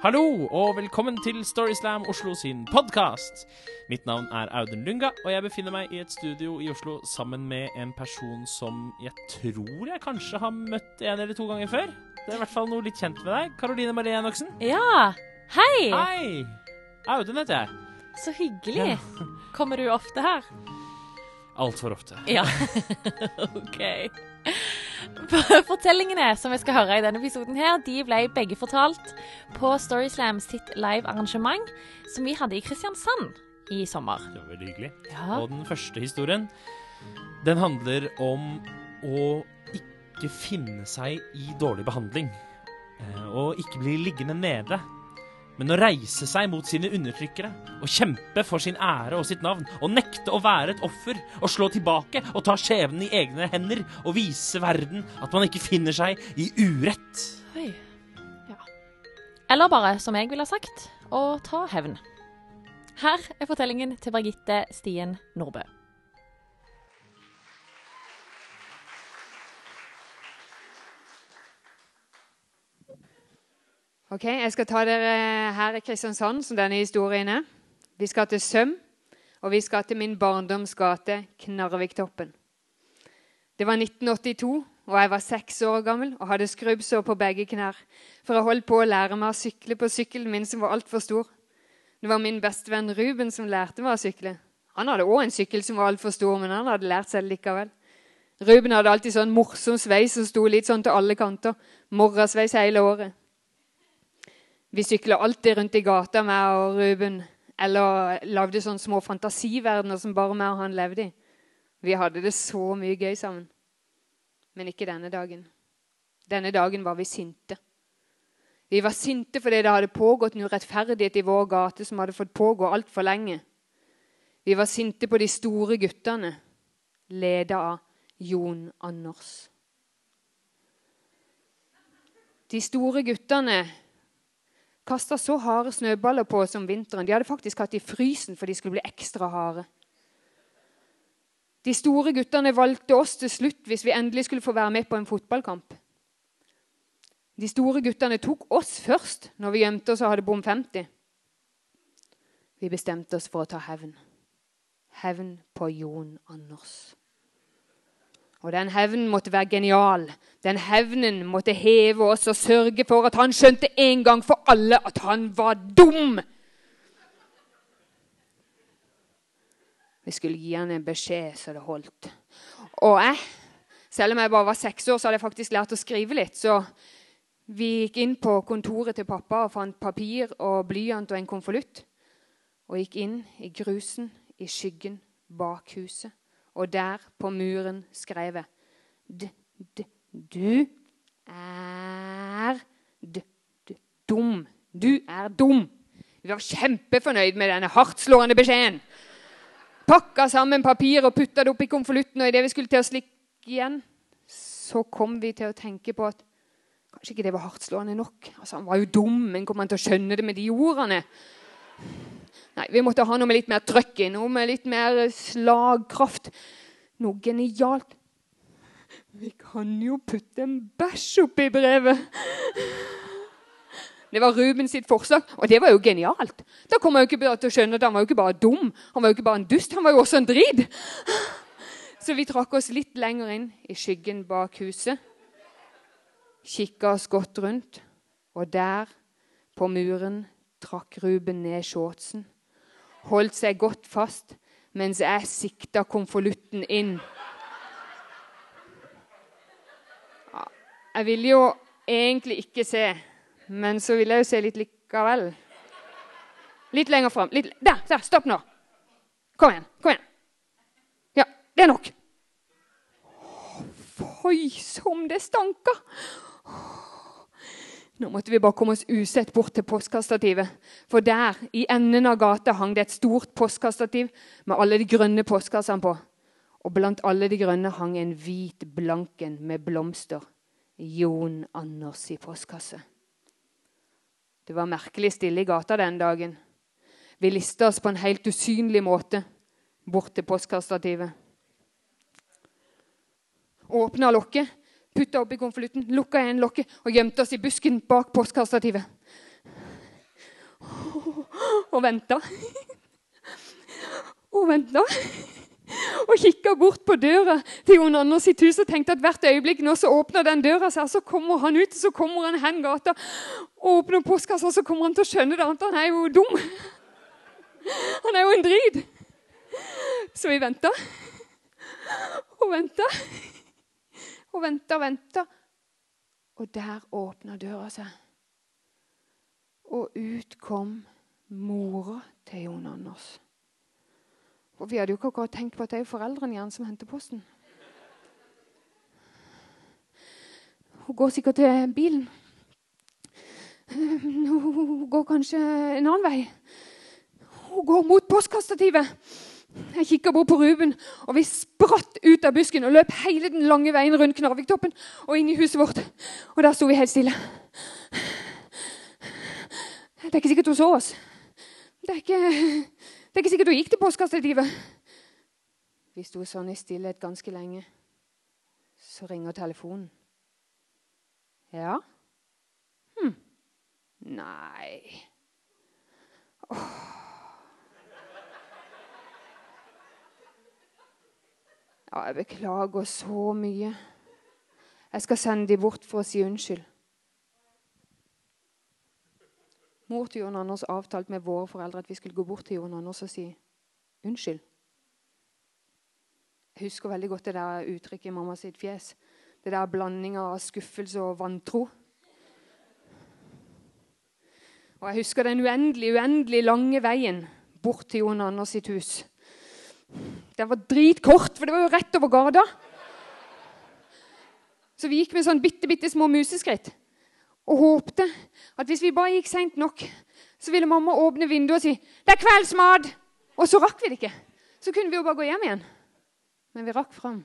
Hallo og velkommen til Storyslam Oslo sin podkast. Mitt navn er Audun Lunga, og jeg befinner meg i et studio i Oslo sammen med en person som jeg tror jeg kanskje har møtt en eller to ganger før. Det er i hvert fall noe litt kjent med deg. Karoline Marie Enoksen. Ja. Hei! Hei! Audun heter jeg. Så hyggelig. Kommer du ofte her? Altfor ofte. Ja. OK. Fortellingene som vi skal høre i denne episoden, her, de ble begge fortalt på Storyslam sitt live arrangement som vi hadde i Kristiansand i sommer. Det var veldig hyggelig. Ja. Og den første historien, den handler om å ikke finne seg i dårlig behandling. eh, Og ikke bli liggende nede. Men å reise seg mot sine undertrykkere og kjempe for sin ære og sitt navn. Og nekte å være et offer og slå tilbake og ta skjebnen i egne hender og vise verden at man ikke finner seg i urett. Oi. Ja. Eller bare, som jeg ville sagt, å ta hevn. Her er fortellingen til Birgitte Stien Nordbø. Ok, Jeg skal ta dere her i Kristiansand, som denne historien er. Vi skal til Søm, og vi skal til min barndoms gate, Knarviktoppen. Det var 1982, og jeg var seks år gammel og hadde skrubbsår på begge knær. For jeg holdt på å lære meg å sykle på sykkelen min som var altfor stor. Det var min bestevenn Ruben som lærte meg å sykle. Han hadde òg en sykkel som var altfor stor, men han hadde lært seg det likevel. Ruben hadde alltid sånn morsom sveis som sto litt sånn til alle kanter. Morrasveis hele året. Vi sykla alltid rundt i gata, meg og Ruben. Eller lagde sånne små fantasiverdener som bare meg og han levde i. Vi hadde det så mye gøy sammen. Men ikke denne dagen. Denne dagen var vi sinte. Vi var sinte fordi det hadde pågått en urettferdighet i vår gate som hadde fått pågå altfor lenge. Vi var sinte på de store guttene, leda av Jon Anders. De store guttene kasta så harde snøballer på oss om vinteren. De hadde faktisk hatt i frysen for de skulle bli ekstra harde. De store guttene valgte oss til slutt hvis vi endelig skulle få være med på en fotballkamp. De store guttene tok oss først når vi gjemte oss og hadde bom 50. Vi bestemte oss for å ta hevn. Hevn på Jon Anders. Og den hevnen måtte være genial. Den hevnen måtte heve oss og sørge for at han skjønte en gang for alle at han var dum. Vi skulle gi han en beskjed så det holdt. Og jeg, selv om jeg bare var seks år, så hadde jeg faktisk lært å skrive litt. Så vi gikk inn på kontoret til pappa og fant papir og blyant og en konvolutt. Og gikk inn i grusen, i skyggen, bak huset. Og der på muren skrev jeg D, d, Du er dum. Du er dum. Vi var kjempefornøyd med denne hardtslående beskjeden. Pakka sammen papir og putta det oppi konvolutten, og idet vi skulle til å slikke igjen, så kom vi til å tenke på at kanskje ikke det var hardtslående nok. Altså, Han var jo dum, men kom han til å skjønne det med de ordene? Nei, vi måtte ha noe med litt mer trøkk i, noe med litt mer slagkraft. Noe genialt. Vi kan jo putte en bæsj oppi brevet. Det var Ruben sitt forslag, og det var jo genialt. Da kom jeg jo ikke til å skjønne at Han var jo ikke bare dum, han var jo ikke bare en dust, han var jo også en drit. Så vi trakk oss litt lenger inn i skyggen bak huset. Kikka oss godt rundt, og der, på muren, trakk Ruben ned shortsen. Holdt seg godt fast mens jeg sikta konvolutten inn. Jeg ville jo egentlig ikke se, men så ville jeg jo se litt likevel. Litt lenger fram. Litt, der! der, Stopp nå! Kom igjen. Kom igjen. Ja, det er nok. Oi, som det stanka! Nå måtte vi bare komme oss usett bort til postkastativet. For der, i enden av gata, hang det et stort postkastativ med alle de grønne postkassene på. Og blant alle de grønne hang en hvit blanken med blomster. Jon Anders i postkasse. Det var merkelig stille i gata den dagen. Vi lista oss på en helt usynlig måte bort til postkastativet. Åpna lokket, putta oppi konvolutten, lukka igjen lokket og gjemte oss i busken bak postkastativet. og venta. Og venta. Og kikka bort på døra til Jon Anders sitt hus og tenkte at hvert øyeblikk nå så åpner den døra seg, så kommer han ut, så kommer han hen gata og åpner postkassa, så kommer han til å skjønne det, at han er jo dum. Han er jo en drit. Så vi venta og venta og venter og venter, Og der åpner døra seg. Og ut kom mora til Jon Anders. Og vi hadde jo ikke akkurat tenkt på at det er foreldrene igjen som henter posten. Hun går sikkert til bilen. Hun går kanskje en annen vei. Hun går mot postkastativet. Jeg kikka bort på Ruben, og vi spratt ut av busken og løp hele den lange veien rundt Knarviktoppen og inn i huset vårt. Og der sto vi helt stille. Det er ikke sikkert hun så oss. Det er ikke, det er ikke sikkert hun gikk til postkastativet. Vi sto sånn i stillhet ganske lenge. Så ringer telefonen. Ja? Hm. Nei Åh. Ja, jeg beklager så mye. Jeg skal sende de bort for å si unnskyld. Mor til Jon Anders avtalte med våre foreldre at vi skulle gå bort til Jon Anders og si unnskyld. Jeg husker veldig godt det der uttrykket i mamma sitt fjes. Det der blandinga av skuffelse og vantro. Og jeg husker den uendelig, uendelig lange veien bort til Jon Anders sitt hus. Den var dritkort, for det var jo rett over gata. Så vi gikk med sånn bitte, bitte små museskritt og håpte at hvis vi bare gikk seint nok, så ville mamma åpne vinduet og si 'Det er kveldsmat!' Og så rakk vi det ikke. Så kunne vi jo bare gå hjem igjen. Men vi rakk fram.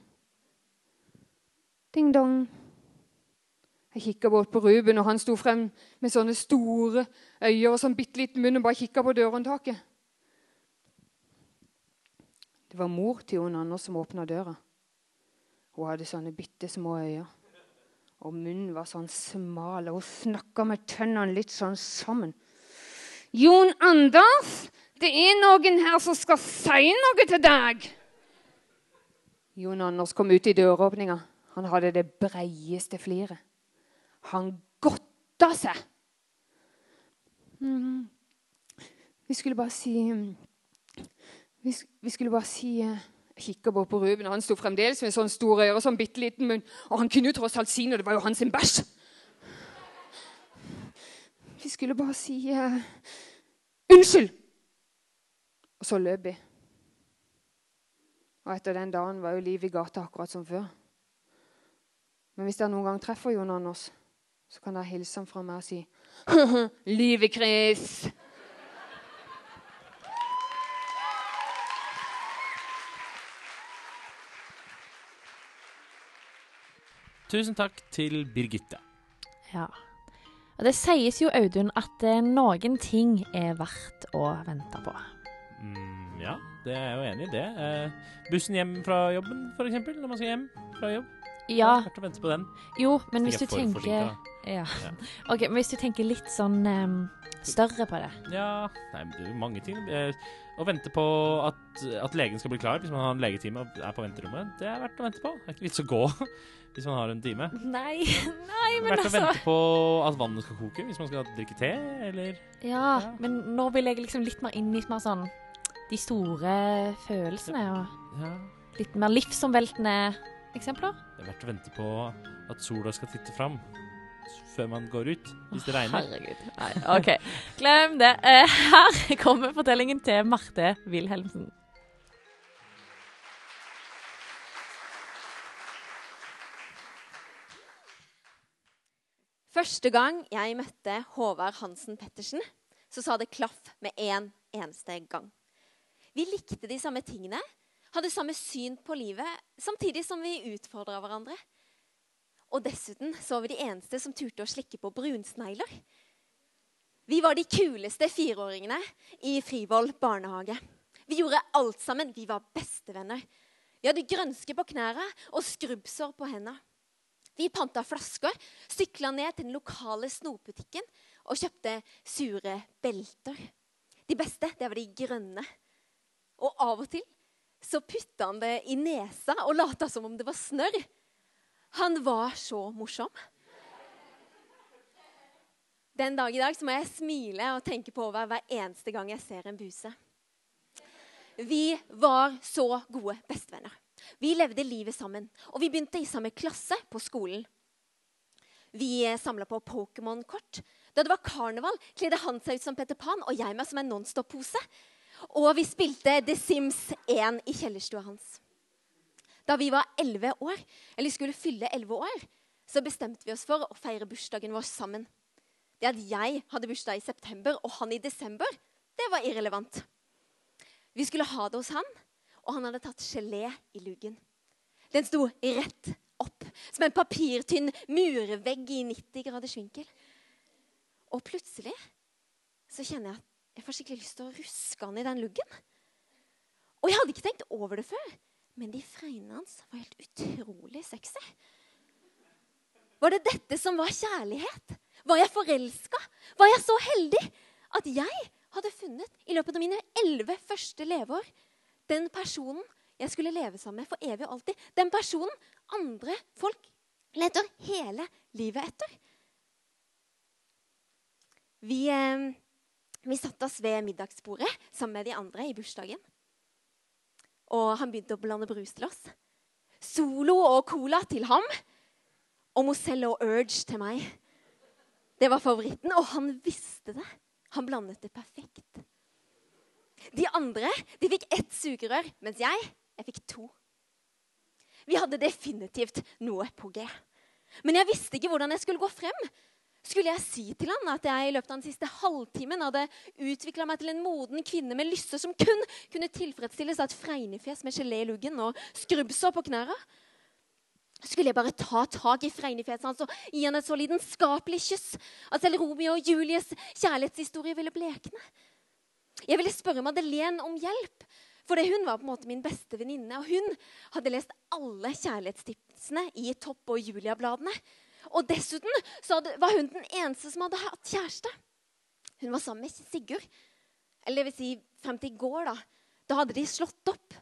Ding dong. Jeg kikka bort på Ruben, og han sto frem med sånne store øyne og sånn bitte liten munn og bare kikka på dørhåndtaket. Det var mor til Jon Anders som åpna døra. Hun hadde sånne bitte små øyne. Og munnen var sånn smal, og hun snakka med tennene litt sånn sammen. Jon Anders, det er noen her som skal si noe til deg. Jon Anders kom ut i døråpninga. Han hadde det breieste fliret. Han godta seg. Mm. Vi skulle bare si vi, skulle bare si eh, Jeg kikka bare på Ruben, og han sto fremdeles med sånn store ører og sånn bitte liten munn. Og han kunne jo tross alt si noe. Det var jo hans bæsj. Vi skulle bare si uh, unnskyld. Og så løp vi. Og etter den dagen var jo livet i gata akkurat som før. Men hvis dere noen gang treffer Jon Anders, så kan dere hilse ham fra meg og si Livet, Chris! Tusen takk til Birgitte. Ja. Og det sies jo, Audun, at eh, noen ting er verdt å vente på. Mm, ja, det er jeg jo enig i det. Eh, bussen hjem fra jobben, f.eks., når man skal hjem fra jobb. Ja. Det er verdt å vente på den. Jo, men hvis du tenker forsinket, ja. Ok, men hvis du tenker litt sånn um, større på det Ja, nei, det er jo mange ting. Eh, Å vente på at, at legen skal bli klar hvis man har en legetime og er på venterommet, det er verdt å vente på. Det er ikke vits å gå hvis man har en time. Nei, nei, Det er men verdt å altså vente på at vannet skal koke hvis man skal drikke te, eller Ja, Ja. men nå vil jeg liksom litt mer inn i mer sånn de store følelsene og Ja. litt mer livsomveltende eksempler. Det er verdt å vente på at sola skal titte fram før man går ut, hvis det regner. Herregud. Nei, OK. Glem det. Eh, Her kommer fortellingen til Marte Wilhelmsen. Første gang jeg møtte Håvard Hansen Pettersen, så sa det klaff med én eneste gang. Vi likte de samme tingene, hadde samme syn på livet, samtidig som vi utfordra hverandre. Og dessuten så var vi de eneste som turte å slikke på brunsnegler. Vi var de kuleste fireåringene i Frivoll barnehage. Vi gjorde alt sammen. Vi var bestevenner. Vi hadde grønske på knærne og skrubbsår på hendene. Vi panta flasker, sykla ned til den lokale snopbutikken og kjøpte sure belter. De beste, det var de grønne. Og av og til så putta han det i nesa og lata som om det var snørr. Han var så morsom. Den dag i dag må jeg smile og tenke på over hver eneste gang jeg ser en buse. Vi var så gode bestevenner. Vi levde livet sammen, og vi begynte i samme klasse på skolen. Vi samla på Pokémon-kort. Da det var karneval, kledde han seg ut som Peter Pan og jeg meg som en Nonstop-pose. Og vi spilte The Sims 1 i kjellerstua hans. Da vi var 11 år, eller skulle fylle 11 år, så bestemte vi oss for å feire bursdagen vår sammen. Det at jeg hadde bursdag i september og han i desember, det var irrelevant. Vi skulle ha det hos han, og han hadde tatt gelé i luggen. Den sto rett opp, som en papirtynn murvegg i 90 graders vinkel. Og plutselig så kjenner jeg at jeg får skikkelig lyst til å ruske han i den luggen. Og jeg hadde ikke tenkt over det før, men de fregnene hans var helt utrolig sexy. Var det dette som var kjærlighet? Var jeg forelska? Var jeg så heldig at jeg hadde funnet i løpet av mine elleve første leveår den personen jeg skulle leve sammen med for evig og alltid? Den personen andre folk leter hele livet etter. Vi, eh, vi satte oss ved middagsbordet sammen med de andre i bursdagen. Og han begynte å blande brus til oss. Solo og cola til ham. Og Mozell og Urge til meg. Det var favoritten, og han visste det. Han blandet det perfekt. De andre de fikk ett sugerør, mens jeg, jeg fikk to. Vi hadde definitivt noe på G. Men jeg visste ikke hvordan jeg skulle gå frem. Skulle jeg si til han at jeg i løpet av den siste halvtimen hadde utvikla meg til en moden kvinne med lyster som kun kunne tilfredsstilles av et fregnefjes med gelé i luggen og skrubbsår på knærne? Skulle jeg bare ta tak i fregnefjeset hans og gi han et så lidenskapelig kyss at selv Romeo og Julies kjærlighetshistorie ville blekne? Jeg ville spørre Madeleine om hjelp, for hun var på en måte min beste venninne. Og hun hadde lest alle kjærlighetstipsene i Topp- og Julia-bladene. Og dessuten hadde, var hun den eneste som hadde hatt kjæreste. Hun var sammen med Sigurd. Eller det vil si, frem til i går, da. Da hadde de slått opp.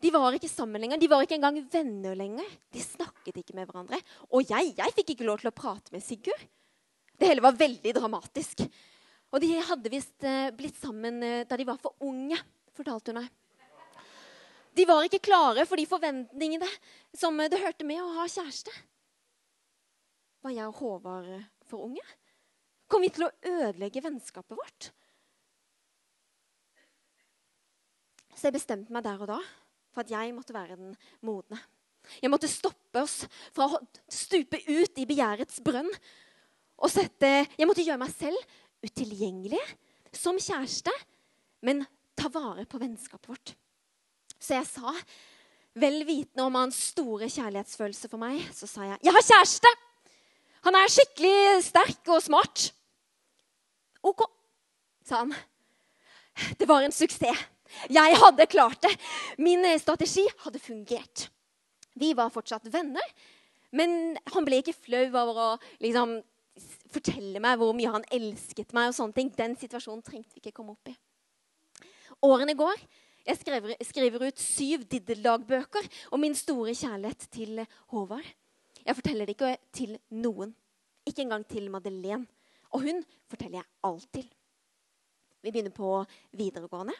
De var ikke sammen lenger. De var ikke engang venner lenger. De snakket ikke med hverandre. Og jeg, jeg fikk ikke lov til å prate med Sigurd. Det hele var veldig dramatisk. Og de hadde visst eh, blitt sammen eh, da de var for unge, fortalte hun meg. De var ikke klare for de forventningene som det hørte med å ha kjæreste. Var jeg og Håvard for unge? Kom vi til å ødelegge vennskapet vårt? Så jeg bestemte meg der og da for at jeg måtte være den modne. Jeg måtte stoppe oss fra å stupe ut i begjærets brønn. Og sette, jeg måtte gjøre meg selv utilgjengelig som kjæreste, men ta vare på vennskapet vårt. Så jeg sa, vel vitende om hans store kjærlighetsfølelse for meg, så sa jeg 'Jeg har kjæreste!' Han er skikkelig sterk og smart. OK, sa han. Det var en suksess. Jeg hadde klart det. Min strategi hadde fungert. Vi var fortsatt venner, men han ble ikke flau over å liksom, fortelle meg hvor mye han elsket meg. og sånne ting. Den situasjonen trengte vi ikke komme opp i. Årene går. Jeg skriver, skriver ut syv diddeldagbøker om min store kjærlighet til Håvard. Jeg forteller det ikke til noen. Ikke engang til Madeleine. Og hun forteller jeg alt til. Vi begynner på videregående.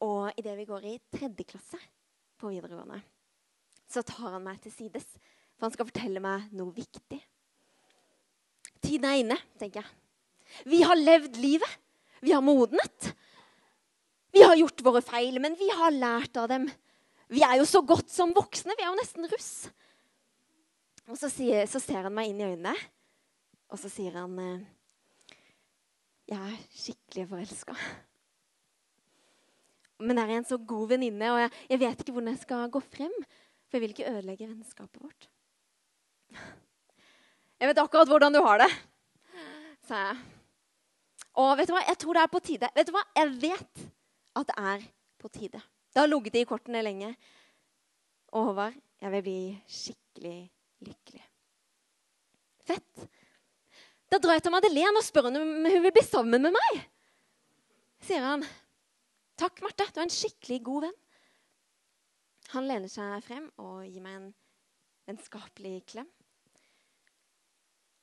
Og idet vi går i tredje klasse på videregående, så tar han meg til sides. For han skal fortelle meg noe viktig. Tiden er inne, tenker jeg. Vi har levd livet. Vi har modnet. Vi har gjort våre feil, men vi har lært av dem. Vi er jo så godt som voksne. Vi er jo nesten russ. Og så, sier, så ser han meg inn i øynene, og så sier han eh, Jeg er skikkelig forelska. Men jeg er en så god venninne, og jeg, jeg, vet ikke hvordan jeg skal gå frem. For jeg vil ikke ødelegge vennskapet vårt. Jeg vet akkurat hvordan du har det, sa jeg. Og vet du hva? Jeg tror det er på tide. Vet du hva? Jeg vet at det er på tide. Det har ligget i kortene lenge. Og Håvard, jeg vil bli skikkelig lykkelig. Fett. Da drar jeg til Madeleine og spør om hun vil bli sammen med meg. sier han, 'Takk, Marte. Du er en skikkelig god venn.' Han lener seg frem og gir meg en vennskapelig klem.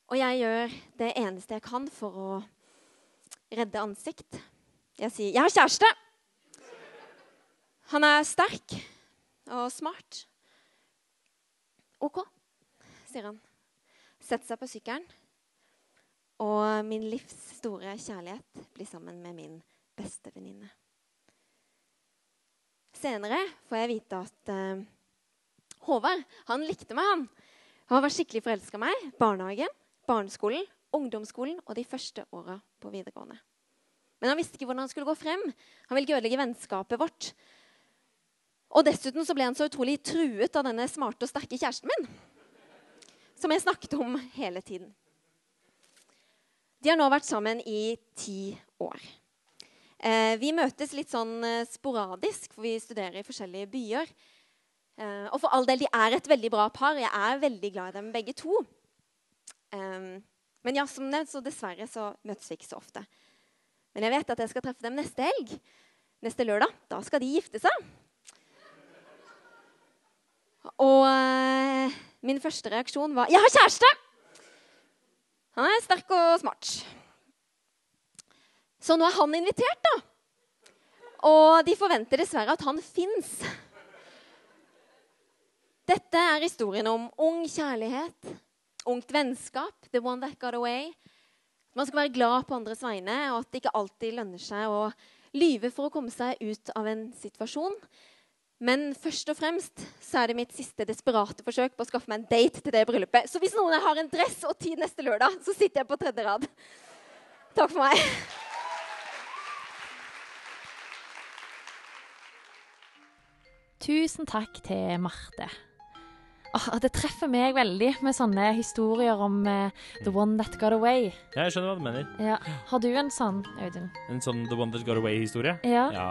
Og jeg gjør det eneste jeg kan for å redde ansikt. Jeg sier 'Jeg har kjæreste'. Han er sterk og smart. OK, sier han. Setter seg på sykkelen. Og min livs store kjærlighet blir sammen med min beste venninne. Senere får jeg vite at uh, Håvard han likte meg. Han Han var skikkelig forelska i meg. Barnehagen, barneskolen, ungdomsskolen og de første åra på videregående. Men han visste ikke hvordan han skulle gå frem. Han ville ikke ødelegge vennskapet vårt. Og dessuten så ble han så utrolig truet av denne smarte og sterke kjæresten min. Som jeg snakket om hele tiden. De har nå vært sammen i ti år. Eh, vi møtes litt sånn eh, sporadisk, for vi studerer i forskjellige byer. Eh, og for all del, de er et veldig bra par. Jeg er veldig glad i dem begge to. Men ja, som nevnt, så dessverre så møtes vi ikke så ofte. Men jeg vet at jeg skal treffe dem neste helg. Neste lørdag. Da skal de gifte seg. Og eh, min første reaksjon var 'Jeg har kjæreste!' Han er sterk og smart. Så nå er han invitert, da. Og de forventer dessverre at han fins. Dette er historien om ung kjærlighet, ungt vennskap, the one that got away. Man skal være glad på andres vegne, og at det ikke alltid lønner seg å lyve for å komme seg ut av en situasjon. Men først og fremst så er det mitt siste desperate forsøk på å skaffe meg en date til det bryllupet. Så hvis noen har en dress og tid neste lørdag, så sitter jeg på tredje rad. Takk for meg. Tusen takk til Marte. Åh, det treffer meg veldig med sånne historier om uh, The One That Got Away. Ja, jeg skjønner hva du mener. Ja. Har du en sånn, Audun? En sånn The One That Got Away-historie. Ja. Ja.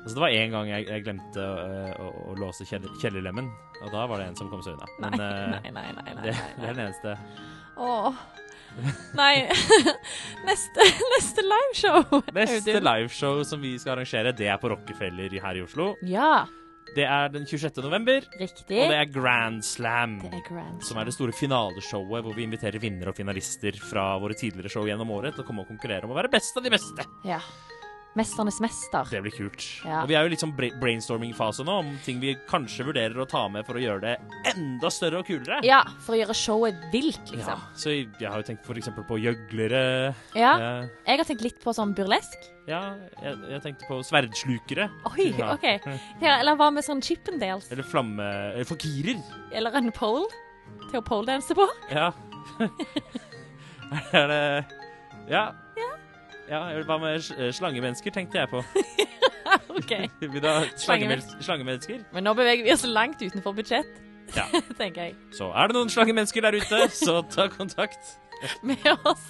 Altså, det var en gang jeg, jeg glemte uh, å, å låse kjeller, kjellerlemmen, og da var det en som kom seg unna. Men nei, nei, nei, nei, nei, det, det er den eneste. Åh. Nei. neste, neste liveshow. Neste liveshow som vi skal arrangere, det er på Rockefeller her i Oslo. Ja, Det er den 26. november, riktig. og det er Grand Slam. Det er grand. Slam. Som er det store finaleshowet hvor vi inviterer vinnere og finalister fra våre tidligere show gjennom året til å komme og konkurrere om å være best av de beste. Ja. Mesternes mester. Det blir kult. Ja. Og vi er jo litt sånn brainstorming-fase nå om ting vi kanskje vurderer å ta med for å gjøre det enda større og kulere. Ja, for å gjøre showet vilt, liksom. Ja, så jeg, har jo tenkt eksempel på gjøglere. Ja. Eh, Jeg har tenkt litt på sånn burlesk. ja jeg, jeg tenkte på sverdslukere. Oi, Ja. OK. Ja, eller hva med sånn Chippendales? Eller flamme... Eller fakirer. Eller en pole til å poledanse på? Ja. er det Ja. Ja, hva med slangemennesker, tenkte jeg på. OK. Vil du ha slangemens- slangemennesker? Men nå beveger vi oss langt utenfor budsjett, Ja. tenker jeg. Så er det noen slangemennesker der ute, så ta kontakt Med oss.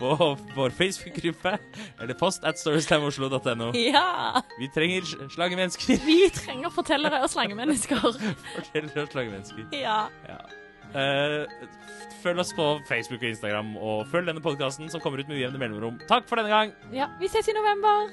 på vår Facebook-gruppe eller post at storyslamoslo.no. Ja! Vi trenger slangemennesker. Vi trenger fortellere og slangemennesker. fortellere og slangemennesker. Ja. Ja. Eh, følg oss på Facebook og Instagram, og følg denne podkasten som kommer ut med ujevne mellomrom. Takk for denne gang! ja. Vi ses i november.